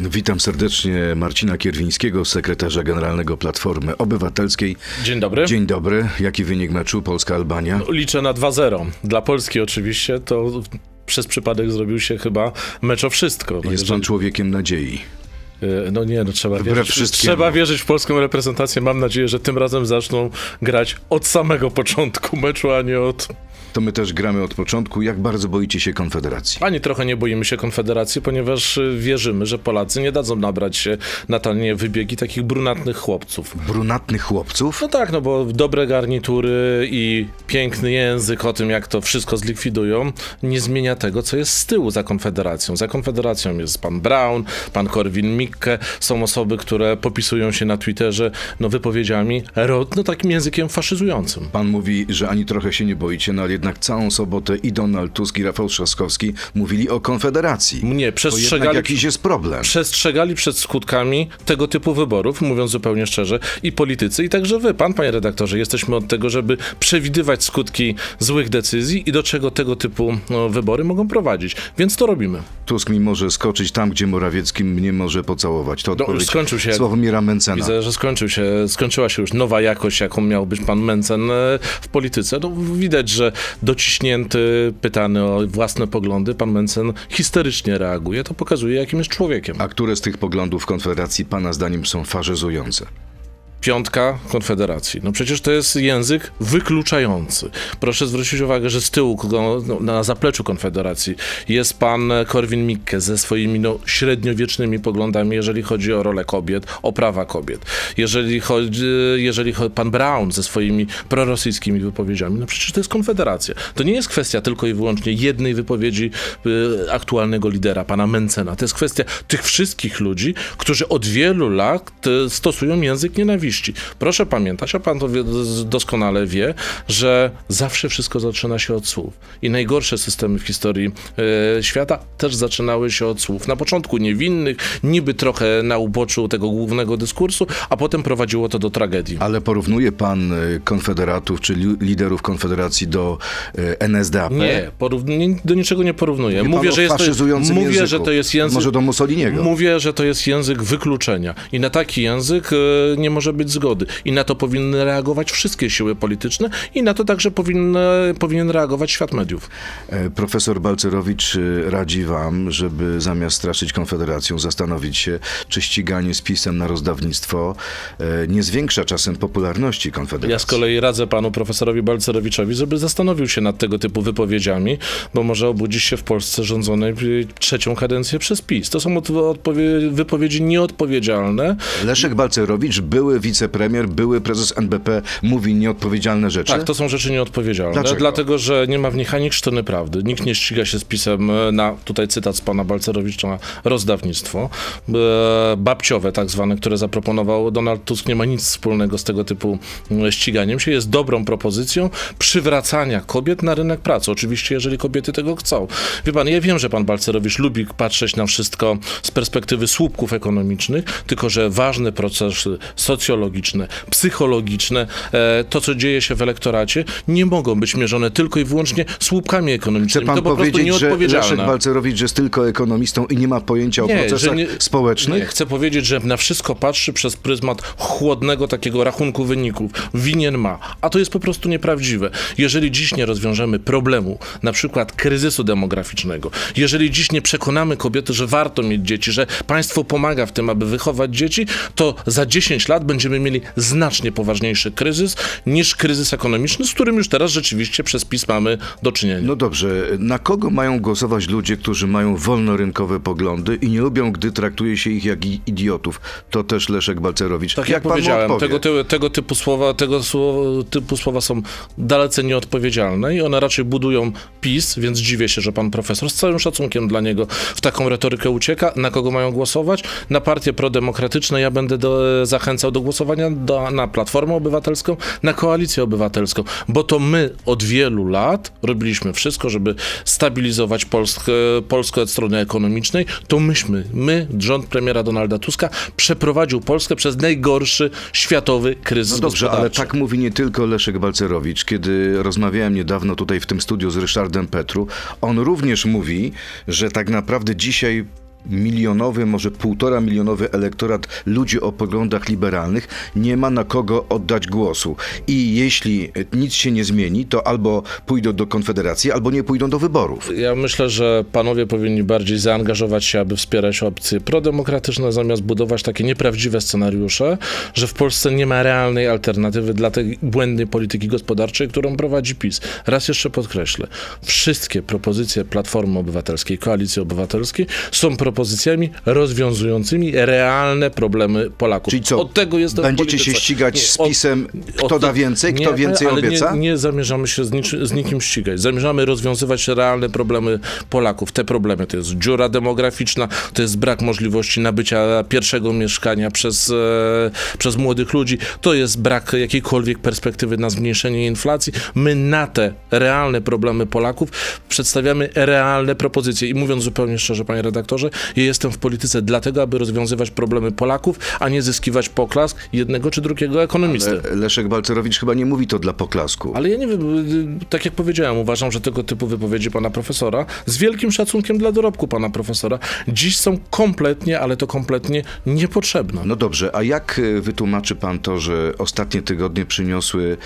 Witam serdecznie Marcina Kierwińskiego, sekretarza generalnego Platformy Obywatelskiej. Dzień dobry. Dzień dobry. Jaki wynik meczu Polska-Albania? Liczę na 2-0. Dla Polski oczywiście to przez przypadek zrobił się chyba mecz o wszystko. No Jest jeżeli- pan człowiekiem nadziei. E, No nie, no trzeba wierzyć, trzeba wierzyć w polską reprezentację. Mam nadzieję, że tym razem zaczną grać od samego początku meczu, a nie od... To my też gramy od początku. Jak bardzo boicie się Konfederacji? Ani trochę nie boimy się Konfederacji, ponieważ y, wierzymy, że Polacy nie dadzą nabrać się na tanie wybiegi takich brunatnych chłopców. Brunatnych chłopców? No tak, no bo dobre garnitury i piękny język o tym, jak to wszystko zlikwidują, nie zmienia tego, co jest z tyłu za Konfederacją. Za Konfederacją jest pan Brown, pan Korwin-Mikke, są osoby, które popisują się na Twitterze no, wypowiedziami no, takim językiem faszyzującym. Pan mówi, że ani trochę się nie boicie, no ale jednak całą sobotę i Donald Tusk i Rafał Trzaskowski mówili o Konfederacji. To jednak przestrzegali... jakiś jest problem. Przestrzegali przed skutkami tego typu wyborów, mówiąc zupełnie szczerze, i politycy, i także wy, pan, panie redaktorze, jesteśmy od tego, żeby przewidywać skutki złych decyzji i do czego tego typu no, wybory mogą prowadzić. Więc to robimy. Tusk mi może skoczyć tam, gdzie Morawiecki mnie może pocałować. To No, skończył się. Sławomira Mencena. Widzę, że skończył się, skończyła się już nowa jakość, jaką miał być pan Mencen e, w polityce. No, widać, że dociśnięty, pytany o własne poglądy, pan Mencen histerycznie reaguje. To pokazuje, jakim jest człowiekiem. A które z tych poglądów Konfederacji Pana zdaniem są faszyzujące? Piątka Konfederacji. No przecież to jest język wykluczający. Proszę zwrócić uwagę, że z tyłu, na zapleczu Konfederacji jest pan Korwin-Mikke ze swoimi no, średniowiecznymi poglądami, jeżeli chodzi o rolę kobiet, o prawa kobiet. Jeżeli chodzi, jeżeli chodzi pan Brown ze swoimi prorosyjskimi wypowiedziami, no przecież to jest Konfederacja. To nie jest kwestia tylko i wyłącznie jednej wypowiedzi y, aktualnego lidera, pana Mencena. To jest kwestia tych wszystkich ludzi, którzy od wielu lat y, stosują język nienawiści. Proszę pamiętać, a pan to wie, doskonale wie, że zawsze wszystko zaczyna się od słów. I najgorsze systemy w historii e, świata też zaczynały się od słów. Na początku niewinnych, niby trochę na uboczu tego głównego dyskursu, a potem prowadziło to do tragedii. Ale porównuje Pan y, konfederatów, czy li- liderów Konfederacji do y, NSDAP? Nie, nie, do niczego nie porównuję. Mówi Mówię, że jest to, mówię, języku. że to jest język. Może do Mussoliniego? Mówię, że to jest język wykluczenia. I na taki język e, nie może być zgody. I na to powinny reagować wszystkie siły polityczne, i na to także powinny, powinien reagować świat mediów. E, Profesor Balcerowicz y, radzi Wam, żeby zamiast straszyć Konfederacją, zastanowić się, czy ściganie z pisem na rozdawnictwo e, nie zwiększa czasem popularności Konfederacji. Ja z kolei radzę panu profesorowi Balcerowiczowi, żeby zastanowił się nad tego typu wypowiedziami, bo może obudzić się w Polsce rządzonej trzecią kadencję przez PiS. To są wypowiedzi nieodpowiedzialne. Leszek Balcerowicz, były wicepremier, były prezes NBP, mówi nieodpowiedzialne rzeczy. Tak, to są rzeczy nieodpowiedzialne. Dlaczego? Dlatego, że nie ma w nich ani krztyny prawdy. Nikt nie ściga się z pisem e, na, tutaj cytat z pana Balcerowicza, rozdawnictwo. E, babciowe tak zwane, które zaproponował Donald Tusk, nie ma nic wspólnego z tego typu mm, ściganiem się. Jest dobrą propozycją przywracania kobiet na rynek pracy. Oczywiście, jeżeli kobiety tego chcą. Wie pan, ja wiem, że pan Balcerowicz lubi patrzeć na wszystko z perspektywy słupków ekonomicznych, tylko że ważne procesy socjologiczne, psychologiczne, e, to co dzieje się w elektoracie, nie mogą być mierzone tylko i wyłącznie słupkami Chce ekonomicznymi. pan to po prostu powiedzieć, że Leszek. Balcerowicz jest tylko ekonomistą i nie ma pojęcia o procesach społecznych? Nie, chcę powiedzieć, że na wszystko patrzy przez pryzmat chłodnego takiego rachunku wyników. Winien ma. A to jest po prostu nieprawdziwe. Jeżeli dziś nie rozwiążemy problemu, na przykład kryzysu demograficznego, jeżeli dziś nie przekonamy kobiety, że warto mieć dzieci, że państwo pomaga w tym, aby wychować dzieci, to za 10 lat będziemy mieli znacznie poważniejszy kryzys niż kryzys ekonomiczny, z którym już teraz rzeczywiście przez PiS mamy do czynienia. No dobrze, na kogo mają głosować ludzie, którzy mają wolnorynkowe poglądy i nie lubią, gdy traktuje się ich jak idiotów? To też Leszek Balcerowicz. Tak jak, mu powiedziałem, tego, ty, tego, typu słowa, tego słowa, typu słowa są dalece nieodpowiedzialne i one raczej budują PiS, więc dziwię się, że pan profesor z całym szacunkiem dla niego w taką retorykę ucieka. Na kogo mają głosować? Na partie prodemokratyczne ja będę do, zachęcał do głosowania do, na Platformę Obywatelską, na Koalicję Obywatelską, bo to my od wielu lat robiliśmy wszystko, żeby stabilizować Polskę, Polskę od strony ekonomicznej. To myśmy, my, rząd premiera Donalda Tuska, przeprowadził Polskę przez najgorszy światowy kryzys No dobrze, ale tak mówi nie tylko Leszek Balcerowicz. Kiedy rozmawiałem niedawno tutaj w tym studiu z Ryszardem Petru, on również mówi, że tak naprawdę dzisiaj milionowy, może półtora milionowy elektorat ludzi o poglądach liberalnych nie ma na kogo oddać głosu. I jeśli nic się nie zmieni, to albo pójdą do Konfederacji, albo nie pójdą do wyborów. Ja myślę, że panowie powinni bardziej zaangażować się, aby wspierać opcje prodemokratyczne, zamiast budować takie nieprawdziwe scenariusze, że w Polsce nie ma realnej alternatywy dla tej błędnej polityki gospodarczej, którą prowadzi PiS. Raz jeszcze podkreślę, wszystkie propozycje Platformy Obywatelskiej, Koalicji Obywatelskiej są propozycjami rozwiązującymi realne problemy Polaków. Czyli co, Od tego jestem w będziecie się ścigać Nie, z PiSem, kto od- da więcej, kto nie, więcej ale obieca? Nie, nie zamierzamy się z, niczy, z nikim ścigać. Zamierzamy rozwiązywać realne problemy Polaków. Te problemy to jest dziura demograficzna, to jest brak możliwości nabycia pierwszego mieszkania przez, e, przez młodych ludzi, to jest brak jakiejkolwiek perspektywy na zmniejszenie inflacji. My na te realne problemy Polaków przedstawiamy realne propozycje. I mówiąc zupełnie szczerze, panie redaktorze, ja jestem w polityce dlatego, aby rozwiązywać problemy Polaków, a nie zyskiwać poklask jednego czy drugiego ekonomisty. E, Leszek Balcerowicz chyba nie mówi to dla poklasku. Ale ja nie wiem, y, tak jak powiedziałem, uważam, że tego typu wypowiedzi pana profesora, z wielkim szacunkiem dla dorobku pana profesora, dziś są kompletnie, ale to kompletnie niepotrzebne. No dobrze, a jak e, wytłumaczy pan to, że ostatnie tygodnie przyniosły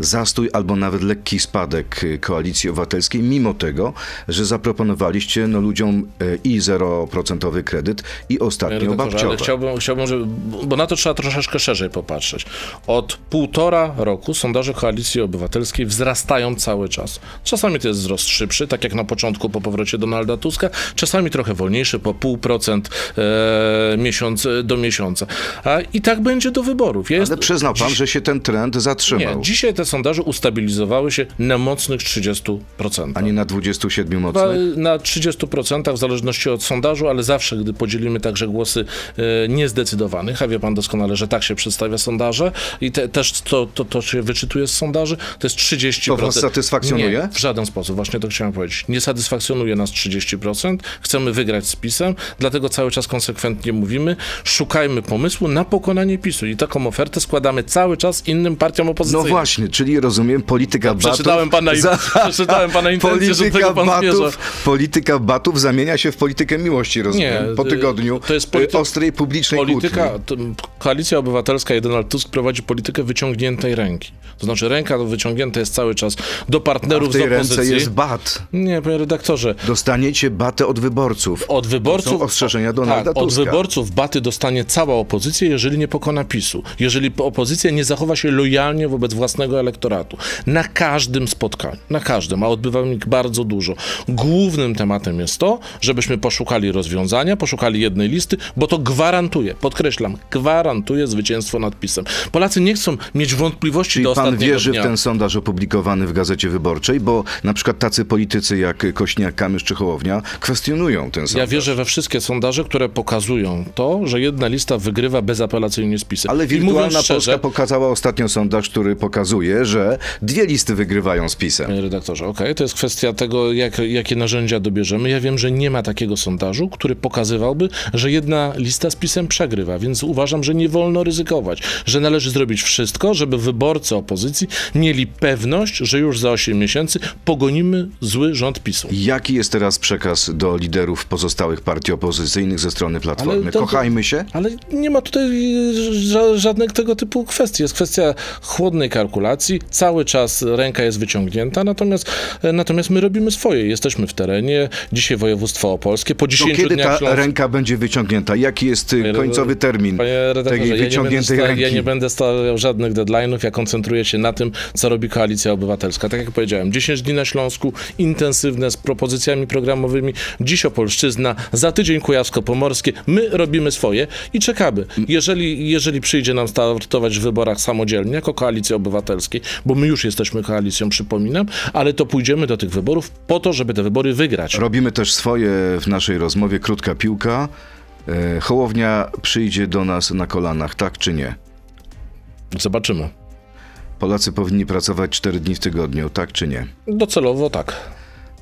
zastój albo nawet lekki spadek e, koalicji obywatelskiej, mimo tego, że zaproponowaliście no, ludziom i 0% kredyt, i ostatnio babciowe. ale chciałbym, chciałbym żeby, bo na to trzeba troszeczkę szerzej popatrzeć. Od półtora roku sondaże Koalicji Obywatelskiej wzrastają cały czas. Czasami to jest wzrost szybszy, tak jak na początku po powrocie Donalda Tuska, czasami trochę wolniejszy, po pół procent e, miesiąc do miesiąca. A, I tak będzie do wyborów. Ja Ale jest- przyznał pan, dziś- że się ten trend zatrzymał, Nie, dzisiaj te sondaże ustabilizowały się na mocnych 30%. a nie na 27 Chyba mocnych. na 30% w zależności od sondażu, ale zawsze, gdy podzielimy także głosy e, niezdecydowanych, a wie pan doskonale, że tak się przedstawia sondaże i te, też to, to, to się wyczytuje z sondaży, to jest 30%. To was satysfakcjonuje? Nie, w żaden sposób, właśnie to chciałem powiedzieć. Nie satysfakcjonuje nas 30%, chcemy wygrać z PiSem, dlatego cały czas konsekwentnie mówimy, szukajmy pomysłu na pokonanie PiSu i taką ofertę składamy cały czas innym partiom No opozycyjnym. właśnie, czyli rozumiem, polityka batów... Przeczytałem pana, przeczytałem pana intencje, że polityka tego pan zmierza. batów, polityka batów zamienia się w politykę miłości, rozumiem, Nie, po y, tygodniu to jest y, polityka- ostrej publicznej Polityka, to, Koalicja Obywatelska i Donald Tusk prowadzi politykę wyciągniętej ręki. To znaczy ręka wyciągnięta jest cały czas do partnerów W tej z ręce opozycji. jest bat. Nie, panie redaktorze, Dostaniecie batę od wyborców. od wyborców... są ostrzeżenia Donalda tak, od Tuska. wyborców baty dostanie cała opozycja, jeżeli nie pokona PiSu. Jeżeli opozycja nie zachowa się lojalnie wobec własnego elektoratu. Na każdym spotkaniu, na każdym, a odbywamy ich bardzo dużo. Głównym tematem jest to, żebyśmy poszukali rozwiązania, poszukali jednej listy, bo to gwarantuje, podkreślam, gwarantuje zwycięstwo nad PiSem. Polacy nie chcą mieć wątpliwości Czyli do pan wierzy dnia. w ten sondaż opublikowany w Gazecie Wyborczej, bo na przykład tacy politycy jak Kośniak, Kamysz czy Hołownia kwestionują ten sondaż. Ja wierzę we wszystkie sondaże, które pokazują to, że jedna lista wygrywa bezapelacyjnie z PiSem. Ale Wirtualna szczerze, Polska pokazała ostatnio sondaż, który pokazuje, że dwie listy wygrywają z PiSem. Panie redaktorze, okej, to jest kwestia tego, jak, jakie narzędzia dobierzemy. Ja wiem, że nie ma takiego sondażu, który pokazywałby, że jedna lista z pisem przegrywa, więc uważam, że nie wolno ryzykować, że należy zrobić wszystko, żeby wyborcy opozycji mieli pewność, że już za 8 miesięcy pogonimy zły rząd PiSu. Jaki jest teraz przekaz do liderów pozostałych partii opozycyjnych ze strony Platformy? To- Kochajmy się? Ale nie ma tutaj ża- żadnych tego typu kwestii. Jest kwestia chłodnej kalkulacji. Cały czas ręka jest wyciągnięta, natomiast, natomiast my robimy swoje. Jesteśmy w terenie. Dzisiaj województwo opolskie. Po Do 10 kiedy ta Śląsk... ręka będzie wyciągnięta? Jaki jest y, końcowy termin tej ja wyciągniętej sta- ręki? ja nie będę stawiał żadnych deadline'ów, ja koncentruję się na tym, co robi Koalicja Obywatelska. Tak jak powiedziałem, 10 dni na Śląsku, intensywne, z propozycjami programowymi, dziś Opolszczyzna, za tydzień Kujawsko-Pomorskie. My robimy swoje i czekamy. Jeżeli, jeżeli przyjdzie nam startować w wyborach samodzielnie, jako Koalicja Obywatelskiej, bo my już jesteśmy koalicją, przypominam, ale to pójdziemy do tych wyborów po to, żeby te wybory wygrać. Robimy też swoje w naszej rozmowie. Krótka piłka. E, Hołownia przyjdzie do nas na kolanach, tak czy nie? Zobaczymy. Polacy powinni pracować 4 dni w tygodniu, tak czy nie? Docelowo tak.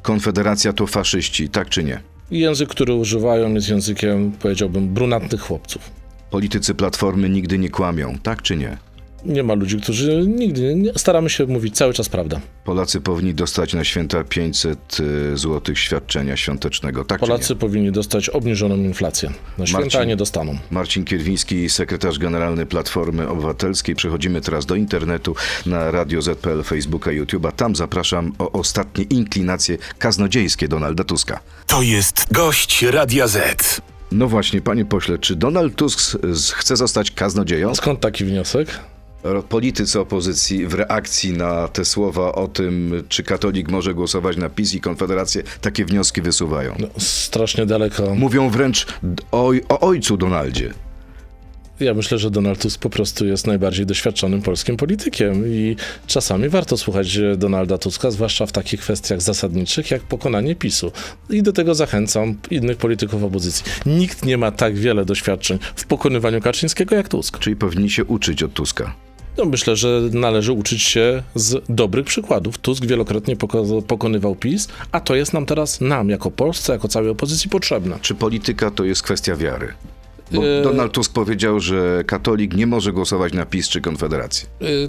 Konfederacja to faszyści, tak czy nie? Język, który używają, jest językiem, powiedziałbym, brunatnych chłopców. Politycy Platformy nigdy nie kłamią, tak czy nie? Nie ma ludzi, którzy nigdy, nie, staramy się mówić cały czas prawdę. Polacy powinni dostać na święta 500 zł świadczenia świątecznego, tak Polacy powinni dostać obniżoną inflację. Na święta Marcin. nie dostaną. Marcin Kierwiński, sekretarz generalny Platformy Obywatelskiej. Przechodzimy teraz do internetu na Radio ZPL, Facebooka, YouTube'a. Tam zapraszam o ostatnie inklinacje kaznodziejskie Donalda Tuska. To jest gość Radia Z. No właśnie, panie pośle, czy Donald Tusk chce zostać kaznodzieją? Skąd taki wniosek? Politycy opozycji w reakcji na te słowa o tym, czy katolik może głosować na PiS i Konfederację, takie wnioski wysuwają. No, strasznie daleko. Mówią wręcz o, o ojcu Donaldzie. Ja myślę, że Donald Tusk po prostu jest najbardziej doświadczonym polskim politykiem i czasami warto słuchać Donalda Tuska, zwłaszcza w takich kwestiach zasadniczych jak pokonanie PiSu. I do tego zachęcam innych polityków opozycji. Nikt nie ma tak wiele doświadczeń w pokonywaniu Kaczyńskiego jak Tusk. Czyli powinni się uczyć od Tuska. No, myślę, że należy uczyć się z dobrych przykładów. Tusk wielokrotnie poko- pokonywał PiS, a to jest nam teraz, nam jako Polsce, jako całej opozycji potrzebne. Czy polityka to jest kwestia wiary? Bo Eee. Donald Tusk powiedział, że katolik nie może głosować na PiS czy Konfederację. Y,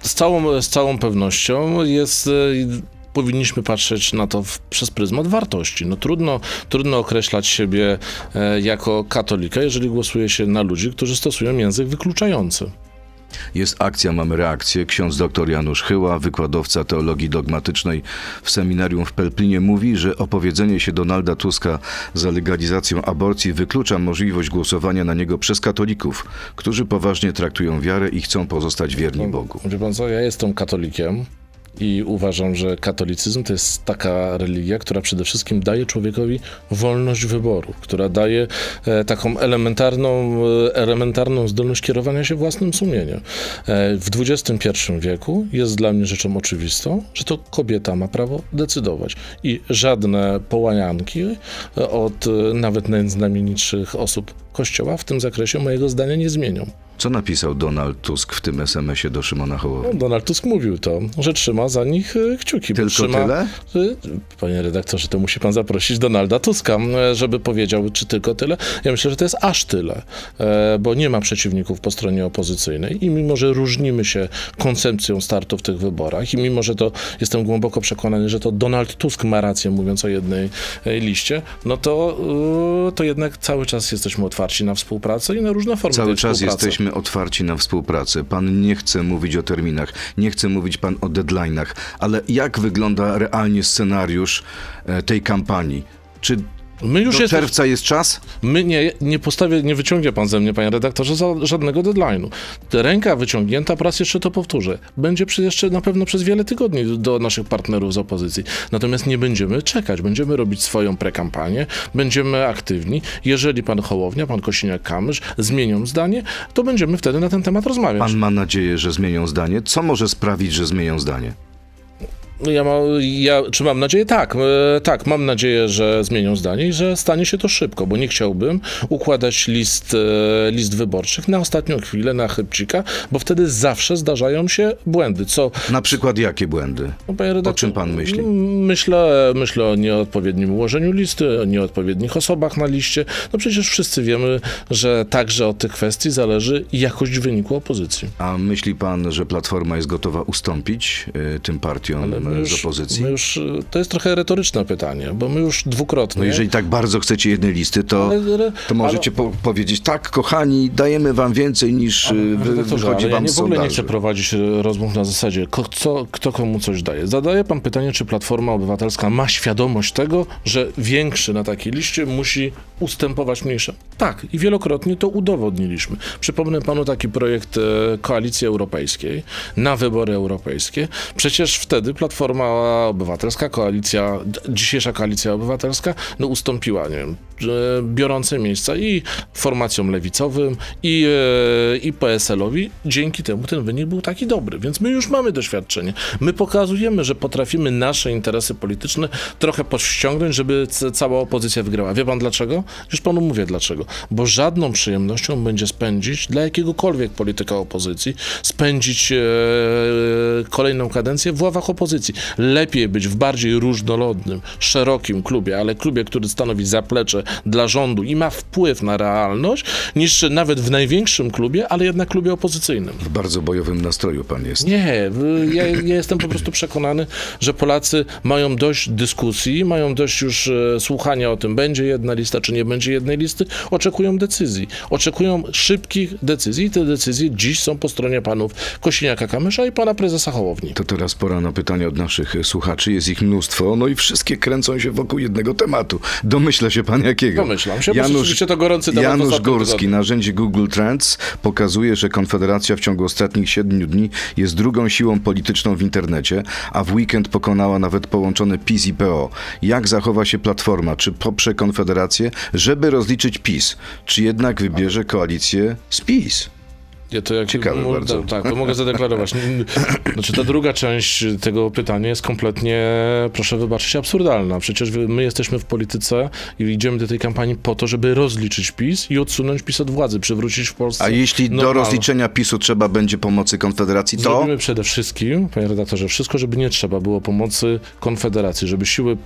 Z całą, z całą pewnością jest. y, Powinniśmy patrzeć na to w, przez pryzmat wartości. No trudno, trudno określać siebie e, jako katolika, jeżeli głosuje się na ludzi, którzy stosują język wykluczający. Jest akcja, mamy reakcję. Ksiądz dr Janusz Chyła, wykładowca teologii dogmatycznej w seminarium w Pelplinie, mówi, że opowiedzenie się Donalda Tuska za legalizacją aborcji wyklucza możliwość głosowania na niego przez katolików, którzy poważnie traktują wiarę i chcą pozostać wierni Bogu. Wie pan co, ja jestem katolikiem i uważam, że katolicyzm to jest taka religia, która przede wszystkim daje człowiekowi wolność wyboru, która daje e, taką elementarną, e, elementarną zdolność kierowania się własnym sumieniem. E, w XXI wieku jest dla mnie rzeczą oczywistą, że to kobieta ma prawo decydować i żadne połanianki od nawet najznamienitszych osób Kościoła w tym zakresie mojego zdania nie zmienią. Co napisał Donald Tusk w tym SMS-ie do Szymona Hołowni? No, Donald Tusk mówił to, że trzyma za nich e, kciuki. Tylko trzyma, tyle? E, Panie redaktorze, to musi pan zaprosić Donalda Tuska, e, żeby powiedział, czy tylko tyle. Ja myślę, że to jest aż tyle, bo nie ma przeciwników po stronie opozycyjnej i mimo, że różnimy się koncepcją startu w tych wyborach i mimo, że to jestem głęboko przekonany, że to Donald Tusk ma rację, mówiąc o jednej liście, no to, to jednak cały czas jesteśmy otwarci na współpracę i na różne formy Cały czas jesteśmy otwarci na współpracę. Pan nie chce mówić o terminach, nie chce mówić pan o deadline'ach, ale jak wygląda realnie scenariusz e, tej kampanii? Czy My już do jesteśmy- czerwca jest czas? My nie, nie postawię, nie wyciągnie pan ze mnie, panie redaktorze, za żadnego deadline'u. Ręka wyciągnięta, raz jeszcze to powtórzę, będzie przez jeszcze na pewno przez wiele tygodni do naszych partnerów z opozycji. Natomiast nie będziemy czekać, będziemy robić swoją prekampanię, będziemy aktywni. Jeżeli pan Hołownia, pan Kosiniak-Kamysz zmienią zdanie, to będziemy wtedy na ten temat rozmawiać. Pan ma nadzieję, że zmienią zdanie? Co może sprawić, że zmienią zdanie? No Ja, ma, ja czy mam nadzieję? Tak, e, tak, mam nadzieję, że zmienią zdanie i że stanie się to szybko, bo nie chciałbym układać list, e, list wyborczych na ostatnią chwilę, na chybcika, bo wtedy zawsze zdarzają się błędy. Co, Na przykład jakie błędy? no, redaktor, czym pan myśli? Myślę, myślę o nieodpowiednim ułożeniu listy, o nieodpowiednich osobach na liście. No przecież wszyscy wiemy, że także od tych kwestii zależy jakość wyniku opozycji. A myśli pan, że Platforma jest gotowa ustąpić y, tym partiom My y, już, z opozycji? my już, e, to jest trochę retoryczne pytanie, bo my już dwukrotnie... No jeżeli tak bardzo chcecie jednej listy, to, Ale- to możecie po powiedzieć, tak, kochani, dajemy wam więcej niż y, wy, Redaktorze, wychodzi ale ja wam nie, w ogóle nie chcę prowadzić e, rozmów na zasadzie, ko, co, kto komu coś daje. Zadaje pan pytanie, czy Platforma Obywatelska ma świadomość tego, że większy na takiej liście musi ustępować mniejsze. Tak, i wielokrotnie to udowodniliśmy. Przypomnę panu taki projekt e, Koalicji Europejskiej na wybory europejskie. Przecież wtedy Platforma Obywatelska, koalicja, dzisiejsza Koalicja Obywatelska, no ustąpiła, nie wiem, e, biorące miejsca i formacjom lewicowym, i, e, i PSL-owi. Dzięki temu ten wynik był taki dobry, więc my już mamy doświadczenie. My pokazujemy, że potrafimy nasze interesy polityczne trochę podściągnąć, żeby cała opozycja wygrała. Wie pan dlaczego? Już panu mówię dlaczego. Bo żadną przyjemnością będzie spędzić dla jakiegokolwiek polityka opozycji, spędzić e, kolejną kadencję w ławach opozycji. Lepiej być w bardziej różnorodnym, szerokim klubie, ale klubie, który stanowi zaplecze dla rządu i ma wpływ na realność, niż nawet w największym klubie, ale jednak klubie opozycyjnym. W bardzo bojowym nastroju pan jest. Nie, ja, ja jestem po prostu przekonany, że Polacy mają dość dyskusji, mają dość już e, słuchania o tym, będzie jedna lista, czy nie będzie jednej listy, oczekują decyzji. Oczekują szybkich decyzji i te decyzje dziś są po stronie panów Kosiniaka-Kamysza i pana prezesa Hołowni. To teraz pora na pytania od naszych słuchaczy. Jest ich mnóstwo, no i wszystkie kręcą się wokół jednego tematu. Domyśla się pan jakiego? Domyślam się, bo rzeczywiście to gorący temat Janusz Górski, tygodniu. narzędzie Google Trends pokazuje, że Konfederacja w ciągu ostatnich siedmiu dni jest drugą siłą polityczną w internecie, a w weekend pokonała nawet połączone PiS i PO. Jak zachowa się Platforma? Czy poprze Konfederację, żeby rozliczyć PiS? Czy jednak wybierze koalicję z PiS? Ja to jak, Ciekawe bardzo. Tak, to mogę zadeklarować. Znaczy ta druga część tego pytania jest kompletnie, proszę wybaczyć, absurdalna. Przecież my jesteśmy w polityce i idziemy do tej kampanii po to, żeby rozliczyć PiS i odsunąć PiS od władzy, przywrócić w Polsce A jeśli do normalną- rozliczenia PiSu trzeba będzie pomocy Konfederacji, to... Zrobimy przede wszystkim, panie redaktorze, wszystko, żeby nie trzeba było pomocy Konfederacji, żeby siły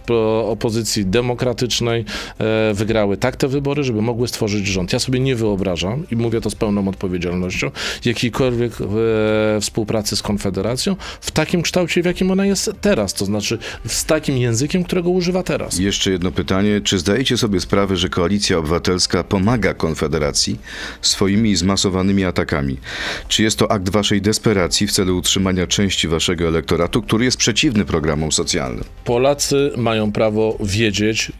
opozycji demokratycznej e, wygrały tak te wybory, żeby mogły stworzyć rząd. Ja sobie nie wyobrażam, i mówię to z pełną odpowiedzialnością, jakiejkolwiek e, współpracy z Konfederacją w takim kształcie, w jakim ona jest teraz, to znaczy z takim językiem, którego używa teraz. Jeszcze jedno pytanie. Czy zdajecie sobie sprawę, że Koalicja Obywatelska pomaga Konfederacji swoimi zmasowanymi atakami? Czy jest to akt waszej desperacji w celu utrzymania części waszego elektoratu, który jest przeciwny programom socjalnym? Polacy mają prawo wiedzieć,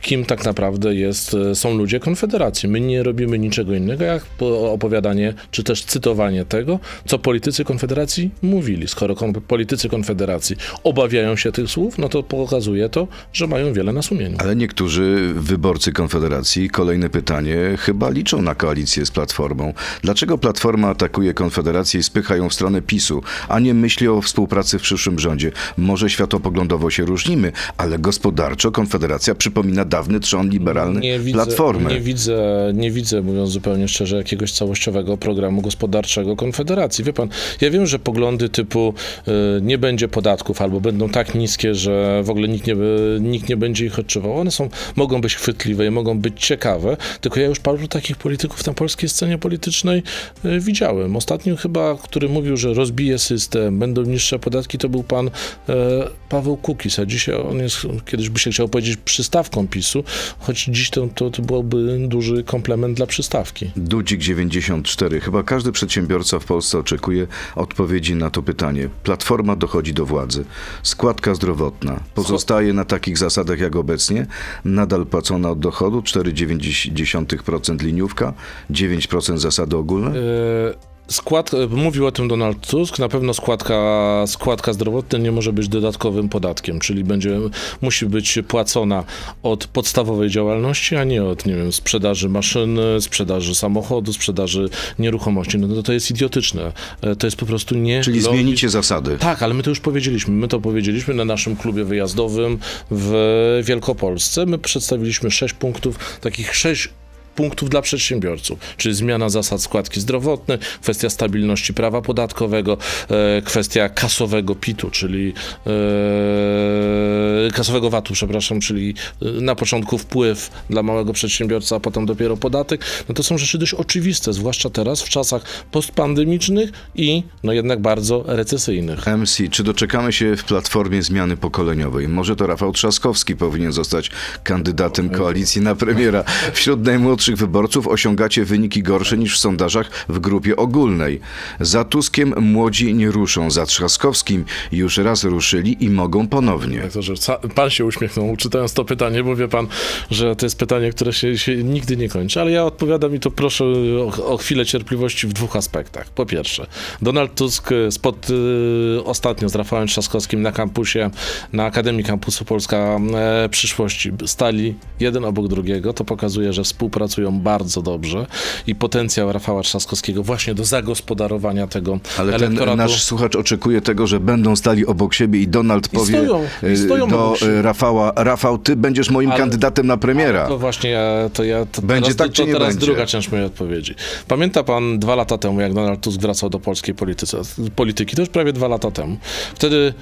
kim tak naprawdę jest, e, są ludzie Konfederacji. My nie robimy niczego innego, jak po- opowiadanie, czy też cytowanie tego, co politycy Konfederacji mówili. Skoro kon- politycy Konfederacji obawiają się tych słów, no to pokazuje to, że mają wiele na sumieniu. Ale niektórzy wyborcy Konfederacji, kolejne pytanie, chyba liczą na koalicję z Platformą. Dlaczego Platforma atakuje Konfederację i spycha ją w stronę PiSu, a nie myśli o współpracy w przyszłym rządzie? Może światopoglądowo się różnimy, ale gospodarczo Konfederacja przypomina dawny trzon liberalny Nie widzę, Platformy. nie, widzę, nie widzę, mówiąc zupełnie szczerze, jakiegoś całościowego programu gospodarczego Konfederacji. Wie pan, ja wiem, że poglądy typu y, nie będzie podatków albo będą tak niskie, że w ogóle nikt nie, nikt nie będzie ich odczuwał. One są, mogą być chwytliwe i mogą być ciekawe, tylko ja już paru takich polityków na polskiej scenie politycznej y, widziałem. Ostatnim chyba, który mówił, że rozbije system, będą niższe podatki, to był pan e, Paweł Kukis, a dzisiaj on jest, kiedyś by się chciał powiedzieć, przystawką PiSu, choć dziś to, to, to byłby duży komplement dla przystawki. Dudzik 94. Chyba każdy przedsiębiorca w Polsce oczekuje odpowiedzi na to pytanie. Platforma dochodzi do władzy. Składka zdrowotna pozostaje na takich zasadach jak obecnie. Nadal płacona od dochodu 4,9% liniówka, 9% zasady ogólne. E, Skład, e, mówił o tym Donald Tusk, na pewno składka, składka zdrowotna nie może być dodatkowym podatkiem, czyli będzie, musi być płacona od podstawowej działalności, a nie od, nie wiem, sprzedaży maszyny, sprzedaży samochodu, sprzedaży nieruchomości. No to, to jest idiotyczne. E, To jest po prostu nie Czyli zmienicie zasady. Tak, ale my to już powiedzieliśmy. My to powiedzieliśmy na naszym klubie wyjazdowym w Wielkopolsce. My przedstawiliśmy sześć punktów, takich sześć punktów dla przedsiębiorców, czyli zmiana zasad składki zdrowotnej, kwestia stabilności prawa podatkowego, e, kwestia kasowego PIT-u, czyli e, kasowego VAT-u, przepraszam, czyli e, na początku wpływ dla małego przedsiębiorca, a potem dopiero podatek. No to są rzeczy dość oczywiste, zwłaszcza teraz w czasach postpandemicznych i no jednak bardzo recesyjnych. MC, czy doczekamy się w Platformie zmiany pokoleniowej? Może to Rafał Trzaskowski powinien zostać kandydatem koalicji na premiera. Wśród najmłodszych wyborców osiągacie wyniki gorsze niż w sondażach w grupie ogólnej. Za Tuskiem młodzi nie ruszą, za Trzaskowskim już raz ruszyli i mogą ponownie. To, że pan się uśmiechnął, czytając to pytanie, bo wie pan, że to jest pytanie, które się, się nigdy nie kończy, ale ja odpowiadam i to proszę o, o chwilę cierpliwości w dwóch aspektach. Po pierwsze, Donald Tusk spod, y, ostatnio z Rafałem Trzaskowskim na kampusie, na Akademii Kampusu Polska e, Przyszłości stali jeden obok drugiego. To pokazuje, że współpracują bardzo dobrze i potencjał Rafała Trzaskowskiego właśnie do zagospodarowania tego Ale ten elektoratu. nasz słuchacz oczekuje tego, że będą stali obok siebie i Donald I powie stoją, i y, stoją do y, Rafała, Rafał, ty będziesz moim Ale- kandydatem na premiera. To właśnie ja, to ja to Będzie teraz, tak, to, czy to nie teraz będzie? druga część mojej odpowiedzi. Pamięta pan dwa lata temu, jak Donald Tusk wracał do polskiej polityce, polityki, to już prawie dwa lata temu. Wtedy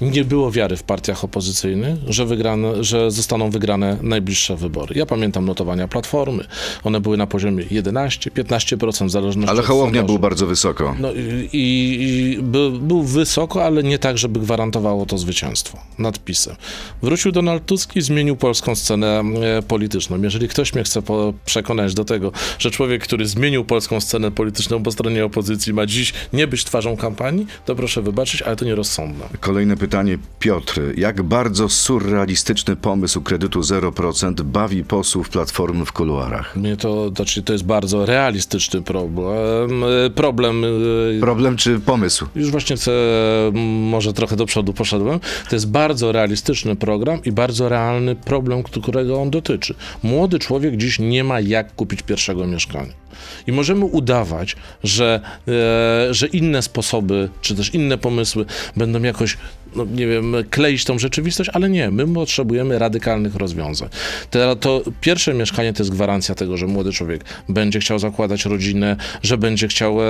nie było wiary w partiach opozycyjnych, że, wygrane, że zostaną wygrane najbliższe wybory. Ja pamiętam notowania Platformy. One były na poziomie 11-15% w zależności Ale Hołownia był bardzo wysoko. No i, i, i był, był wysoko, ale nie tak, żeby gwarantowało to zwycięstwo nad PiSem. Wrócił Donald Tusk i zmienił polską scenę e, polityczną. Jeżeli ktoś mnie chce przekonać do tego, że człowiek, który zmienił polską scenę polityczną po stronie opozycji ma dziś nie być twarzą kampanii, to proszę wybaczyć, ale to nierozsądne. Kolejne pytanie, Piotr. Jak bardzo surrealistyczny pomysł kredytu 0% bawi posłów Platformy w kuluarach? Mnie to, znaczy, to jest bardzo realistyczny problem. E, Problem e, Problem czy pomysł? Już właśnie chcę, może trochę do przodu poszedłem. To jest bardzo realistyczny program i bardzo realny problem, którego on dotyczy. Młody człowiek dziś nie ma jak kupić pierwszego mieszkania. I możemy udawać, że, e, że inne sposoby, czy też inne pomysły będą jakoś, no nie wiem, kleić tą rzeczywistość, ale nie, my potrzebujemy radykalnych rozwiązań. To, to pierwsze mieszkanie to jest gwarancja tego, że młody człowiek będzie chciał zakładać rodzinę, że będzie chciał e,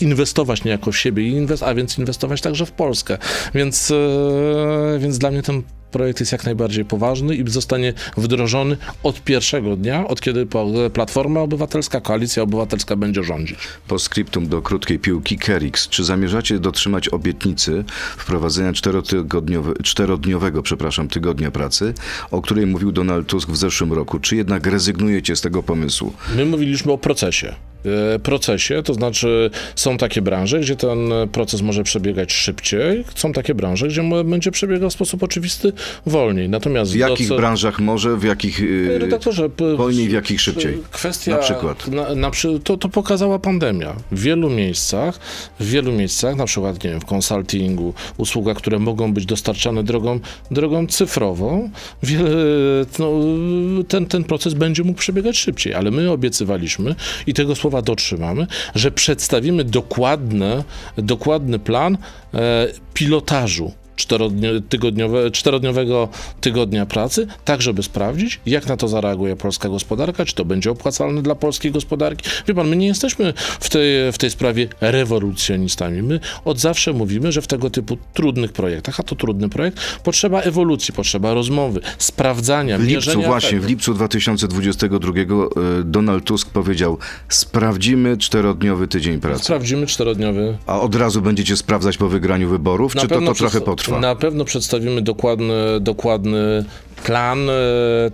inwestować niejako w siebie, inwest- a więc inwestować także w Polskę. Więc, e, więc dla mnie ten projekt jest jak najbardziej poważny i zostanie wdrożony od pierwszego dnia, od kiedy po- Platforma Obywatelska, Koalicja Obywatelska będzie rządzić. Postscriptum do krótkiej piłki Kerix. Czy zamierzacie dotrzymać obietnicy wprowadzenia czterodniowego przepraszam, tygodnia pracy, o której mówił Donald Tusk w zeszłym roku? Czy jednak rezygnujecie z tego pomysłu? My mówiliśmy o procesie. E, Procesie, to znaczy są takie branże, gdzie ten proces może przebiegać szybciej, są takie branże, gdzie będzie przebiegał w sposób oczywisty wolniej. Natomiast W jakich doce- branżach może, w jakich... yy, Redaktorze, wolniej, w jakich szybciej? Kwestia, Na przykład. Na, na, to, to pokazała pandemia. W wielu miejscach, w wielu miejscach, na przykład nie wiem, w konsultingu, usługach, które mogą być dostarczane drogą, drogą cyfrową, wiele, no, ten, ten proces będzie mógł przebiegać szybciej, ale my obiecywaliśmy i tego słowa dotrzymamy, że przedstawimy dokładne, dokładny plan e, pilotażu czterodniowego tygodnia pracy, tak żeby sprawdzić, jak na to zareaguje polska gospodarka, czy to będzie opłacalne dla polskiej gospodarki. Wie pan, my nie jesteśmy w tej, w tej sprawie rewolucjonistami. My od zawsze mówimy, że w tego typu trudnych projektach, a to trudny projekt, potrzeba ewolucji, potrzeba rozmowy, sprawdzania, W lipcu, właśnie, w lipcu 2022 y, Donald Tusk powiedział, sprawdzimy czterodniowy tydzień pracy. Sprawdzimy czterodniowy A od razu będziecie sprawdzać po wygraniu wyborów, czy to, to trochę przedsta- potrwa? Na pewno przedstawimy dokładny, dokładny plan e,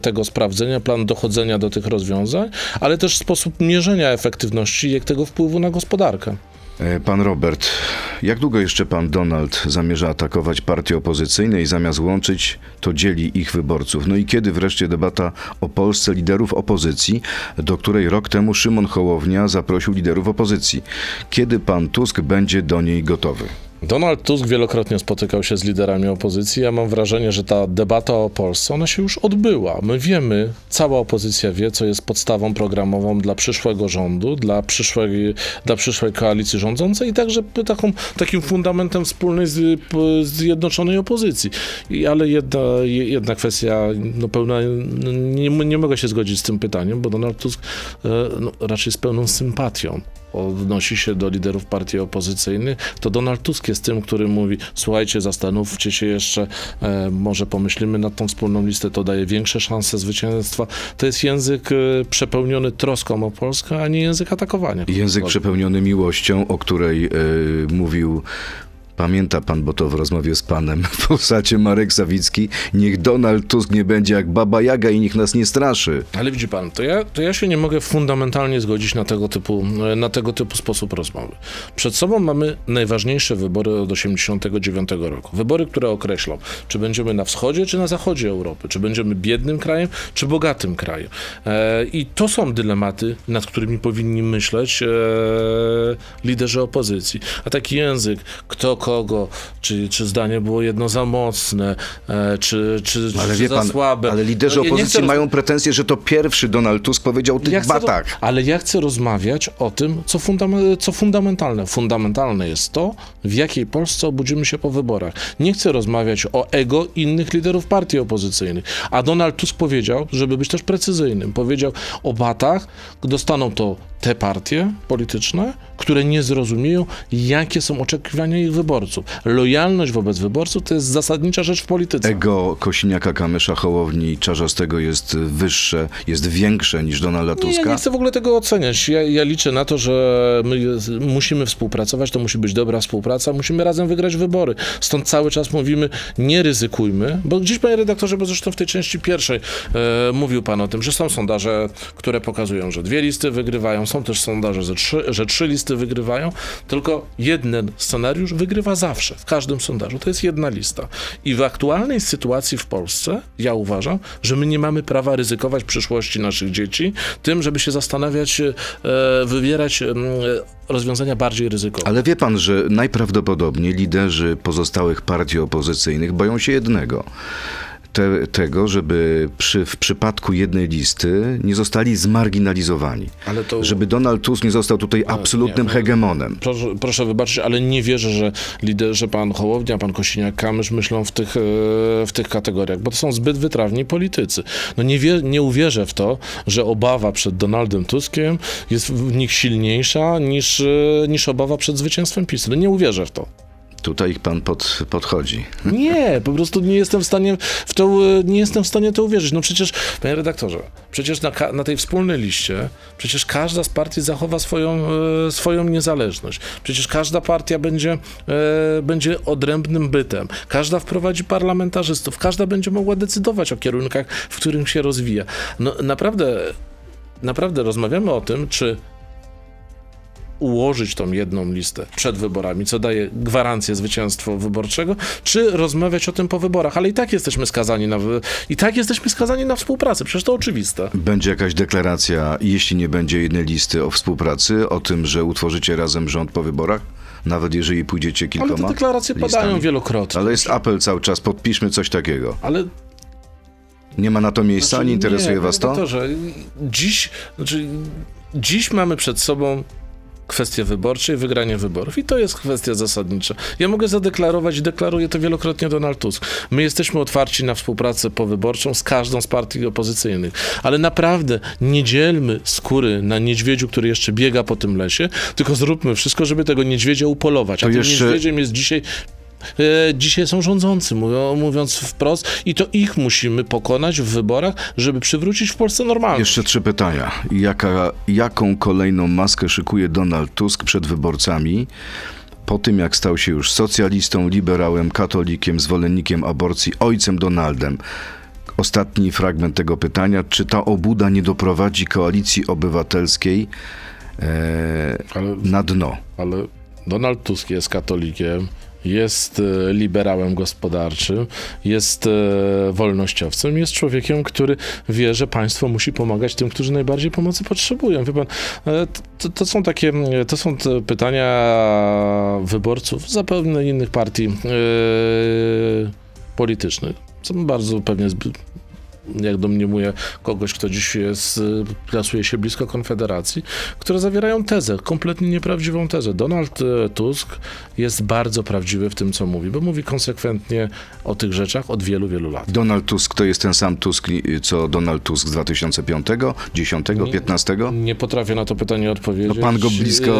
tego sprawdzenia, plan dochodzenia do tych rozwiązań, ale też sposób mierzenia efektywności i tego wpływu na gospodarkę. E, Pan Robert, jak długo jeszcze pan Donald zamierza atakować partie opozycyjne i zamiast łączyć, to dzieli ich wyborców? No i kiedy wreszcie debata o Polsce liderów opozycji, do której rok temu Szymon Hołownia zaprosił liderów opozycji? Kiedy pan Tusk będzie do niej gotowy? Donald Tusk wielokrotnie spotykał się z liderami opozycji. Ja mam wrażenie, że ta debata o Polsce, ona się już odbyła. My wiemy, cała opozycja wie, co jest podstawą programową dla przyszłego rządu, dla przyszłej, dla przyszłej koalicji rządzącej i także taką, takim fundamentem wspólnej z, zjednoczonej opozycji. I, ale jedna, jedna kwestia, no pełna, no nie, nie mogę się zgodzić z tym pytaniem, bo Donald Tusk e, no, raczej z pełną sympatią odnosi się do liderów partii opozycyjnych, to Donald Tusk jest tym, który mówi, słuchajcie, zastanówcie się jeszcze, e, może pomyślimy nad tą wspólną listę, to daje większe szanse zwycięstwa. To jest język e, przepełniony troską o Polskę, a nie język atakowania. Język przepełniony miłością, o której e, mówił. Pamięta pan, bo to w rozmowie z panem w postacie Marek Sawicki, niech Donald Tusk nie będzie jak Baba Jaga i niech nas nie straszy. Ale widzi pan, to ja, to ja się nie mogę fundamentalnie zgodzić na tego, typu, na tego typu sposób rozmowy. Przed sobą mamy najważniejsze wybory od 1989 roku. Wybory, które określą, czy będziemy na wschodzie, czy na zachodzie Europy, czy będziemy biednym krajem, czy bogatym krajem. E, I to są dylematy, nad którymi powinni myśleć e, liderzy opozycji. A taki język, kto kogo, czy, czy zdanie było jedno za mocne, e, czy, czy, Ale czy wie za pan, słabe. ale liderzy No, opozycji chcę mają pretensje, że to pierwszy Donald Tusk powiedział o tych ja chcę batach. ale ja chcę rozmawiać o tym, co, fundam- co fundamentalne. Fundamentalne jest to, w jakiej Polsce obudzimy się po wyborach. Nie chcę rozmawiać o ego innych liderów partii opozycyjnych. A Donald Tusk powiedział, żeby być też precyzyjnym, powiedział o batach, dostaną to te partie polityczne, które nie zrozumieją, jakie są oczekiwania ich wyborców. Lojalność wobec wyborców to jest zasadnicza rzecz w polityce. Ego Kosiniaka, Kamysza, Hołowni i Czarzastego jest wyższe, jest większe niż Donalda Nie, ja Tuska. nie chcę w ogóle tego oceniać. Ja, ja liczę na to, że my musimy współpracować, to musi być dobra współpraca, musimy razem wygrać wybory. Stąd cały czas mówimy, nie ryzykujmy, bo gdzieś, panie redaktorze, bo zresztą w tej części pierwszej e, mówił pan o tym, że są sondaże, które pokazują, że dwie listy wygrywają, są też sondaże, że trzy, że trzy listy wygrywają, tylko jeden scenariusz wygrywa zawsze, w każdym sondażu. To jest jedna lista. I w aktualnej sytuacji w Polsce, ja uważam, że my nie mamy prawa ryzykować przyszłości naszych dzieci tym, żeby się zastanawiać, e, wywierać rozwiązania bardziej ryzykowne. Ale wie pan, że najprawdopodobniej liderzy pozostałych partii opozycyjnych boją się jednego. Te, tego, żeby przy, w przypadku jednej listy nie zostali zmarginalizowani. Ale to- Żeby Donald Tusk nie został tutaj absolutnym nie, hegemonem. Proszę, proszę wybaczyć, ale nie wierzę, że liderzy pan Hołownia, pan Kosiniak-Kamysz myślą w tych, e, w tych kategoriach, bo to są zbyt wytrawni politycy. No nie, wie, nie uwierzę w to, że obawa przed Donaldem Tuskiem jest w nich silniejsza niż, e, niż obawa przed zwycięstwem PiS. No nie uwierzę w to. Tutaj pan pod, podchodzi. Nie, po prostu nie jestem w stanie w to, e, nie jestem w stanie to uwierzyć. No przecież, panie redaktorze, przecież na, na tej wspólnej liście, przecież każda z partii zachowa swoją, e, swoją niezależność. Przecież każda partia będzie, e, będzie odrębnym bytem. Każda wprowadzi parlamentarzystów. Każda będzie mogła decydować o kierunkach, w którym się rozwija. No naprawdę, naprawdę rozmawiamy o tym, czy ułożyć tą jedną listę przed wyborami, co daje gwarancję zwycięstwa wyborczego, czy rozmawiać o tym po wyborach, ale i tak jesteśmy skazani na wy- i tak jesteśmy skazani na współpracę, przecież to oczywiste. Będzie jakaś deklaracja, jeśli nie będzie jednej listy o współpracy, o tym, że utworzycie razem rząd po wyborach? Nawet jeżeli pójdziecie Ale kilkoma te deklaracje padają listami. wielokrotnie. Ale jest apel cały czas, podpiszmy coś takiego. Ale Nie ma na to miejsca, Znaczy, nie interesuje nie, was to? redaktorze, dziś, znaczy, dziś mamy przed sobą kwestię wyborczą i wygranie wyborów. I to jest kwestia zasadnicza. Ja mogę zadeklarować i deklaruję to wielokrotnie Donald Tusk. My jesteśmy otwarci na współpracę powyborczą z każdą z partii opozycyjnych. Ale naprawdę nie dzielmy skóry na niedźwiedziu, który jeszcze biega po tym lesie, tylko zróbmy wszystko, żeby tego niedźwiedzia upolować. A To tym jeszcze- niedźwiedziem jest dzisiaj dzisiaj są rządzący, mówią, mówiąc wprost, i to ich musimy pokonać w wyborach, żeby przywrócić w Polsce normalność. Jeszcze trzy pytania. Jaka, jaką kolejną maskę szykuje Donald Tusk przed wyborcami? Po tym, jak stał się już socjalistą, liberałem, katolikiem, zwolennikiem aborcji, ojcem Donaldem. Ostatni fragment tego pytania. Czy ta obuda nie doprowadzi koalicji obywatelskiej e, Ale, na dno? ale Donald Tusk jest katolikiem, jest e, liberałem gospodarczym, jest e, wolnościowcem, jest człowiekiem, który wie, że państwo musi pomagać tym, którzy najbardziej pomocy potrzebują. Wie pan, e, to, to są takie, to są te pytania wyborców zapewne innych partii e, politycznych. Są bardzo pewnie zbyt jak domniemuje kogoś, kto dziś jest, y, plasuje się blisko Konfederacji, które zawierają tezę, kompletnie nieprawdziwą tezę. Donald e, Tusk jest bardzo prawdziwy w tym, co mówi, bo mówi konsekwentnie o tych rzeczach od wielu, wielu lat. Donald Tusk to jest ten sam Tusk, co Donald Tusk z 2005, 10, 15? Nie potrafię na to pytanie odpowiedzieć. No pan go blisko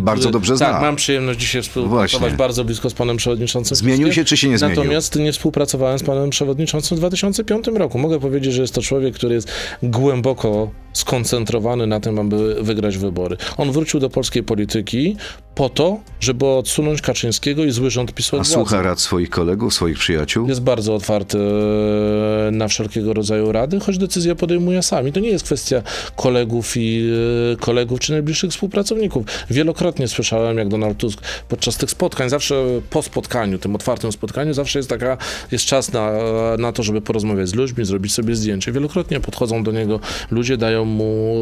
bardzo dobrze tak, zna. mam przyjemność dzisiaj współpracować Właśnie. bardzo blisko z panem przewodniczącym. Zmienił się czy się nie zmienił? Natomiast nie współpracowałem z panem przewodniczącym w 2005 roku. Mogę powiedzieć, że jest to człowiek, który jest głęboko skoncentrowany na tym, aby wygrać wybory. On wrócił do polskiej polityki po to, żeby odsunąć Kaczyńskiego i zły rząd PiSu A słucha rad swoich kolegów, swoich przyjaciół? Jest bardzo otwarty e, na wszelkiego rodzaju rady, choć decyzje podejmuje sami. To nie jest kwestia kolegów i e, kolegów czy najbliższych współpracowników. Wielokrotnie słyszałem, jak Donald Tusk podczas tych spotkań, zawsze po spotkaniu, tym otwartym spotkaniu, zawsze jest taka, jest czas na, na to, żeby porozmawiać z ludźmi, zrobić sobie zdjęcie. Wielokrotnie podchodzą do niego ludzie, dają mu,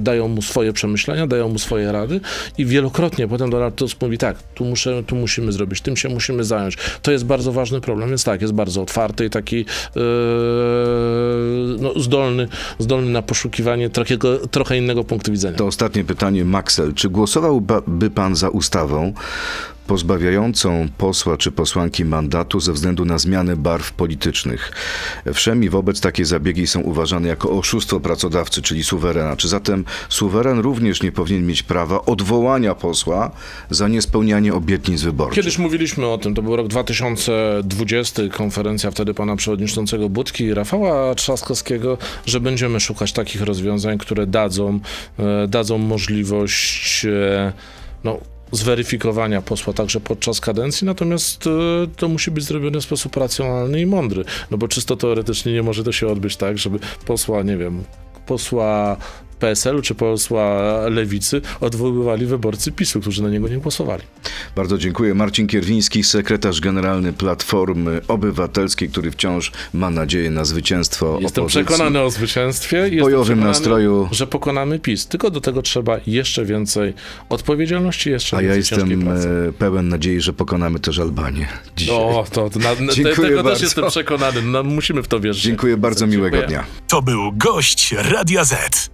dają mu swoje przemyślenia, dają mu swoje rady i wielokrotnie potem Donald Tusk mówi tak, tu, muszę, tu musimy zrobić, tym się musimy zająć. To jest bardzo ważny problem, więc tak, jest bardzo otwarty i taki e, no, zdolny, zdolny na poszukiwanie trochę, trochę innego punktu widzenia. To ostatnie pytanie, Maxel. Czy głosowałby pan za ustawą pozbawiającą posła czy posłanki mandatu ze względu na zmianę barw politycznych. Wszemi wobec takie zabiegi są uważane jako oszustwo pracodawcy, czyli suwerena. Czy zatem suweren również nie powinien mieć prawa odwołania posła za niespełnianie obietnic wyborczych? Kiedyś mówiliśmy o tym, to był rok 2020, konferencja wtedy pana przewodniczącego Budki i Rafała Trzaskowskiego, że będziemy szukać takich rozwiązań, które dadzą, e, dadzą możliwość e, no, zweryfikowania posła także podczas kadencji, natomiast e, to musi być zrobione w sposób racjonalny i mądry, no bo czysto teoretycznie nie może to się odbyć tak, żeby posła, nie wiem, posła PSL-u czy posła Lewicy odwoływali wyborcy PiSu, którzy na niego nie głosowali. Bardzo dziękuję. Marcin Kierwiński, sekretarz generalny Platformy Obywatelskiej, który wciąż ma nadzieję na zwycięstwo Jestem opozycji. przekonany o zwycięstwie. Jestem bojowym nastroju. Że pokonamy PiS. Tylko do tego trzeba jeszcze więcej odpowiedzialności, jeszcze A ja jestem pracy. e, pełen nadziei, że pokonamy też Albanię. Dzisiaj. O, to, to na, te, Dziękuję tego bardzo. też jestem przekonany. No, musimy w to wierzyć. Dziękuję bardzo, Dziękuję. miłego dnia. To był gość Radia Z.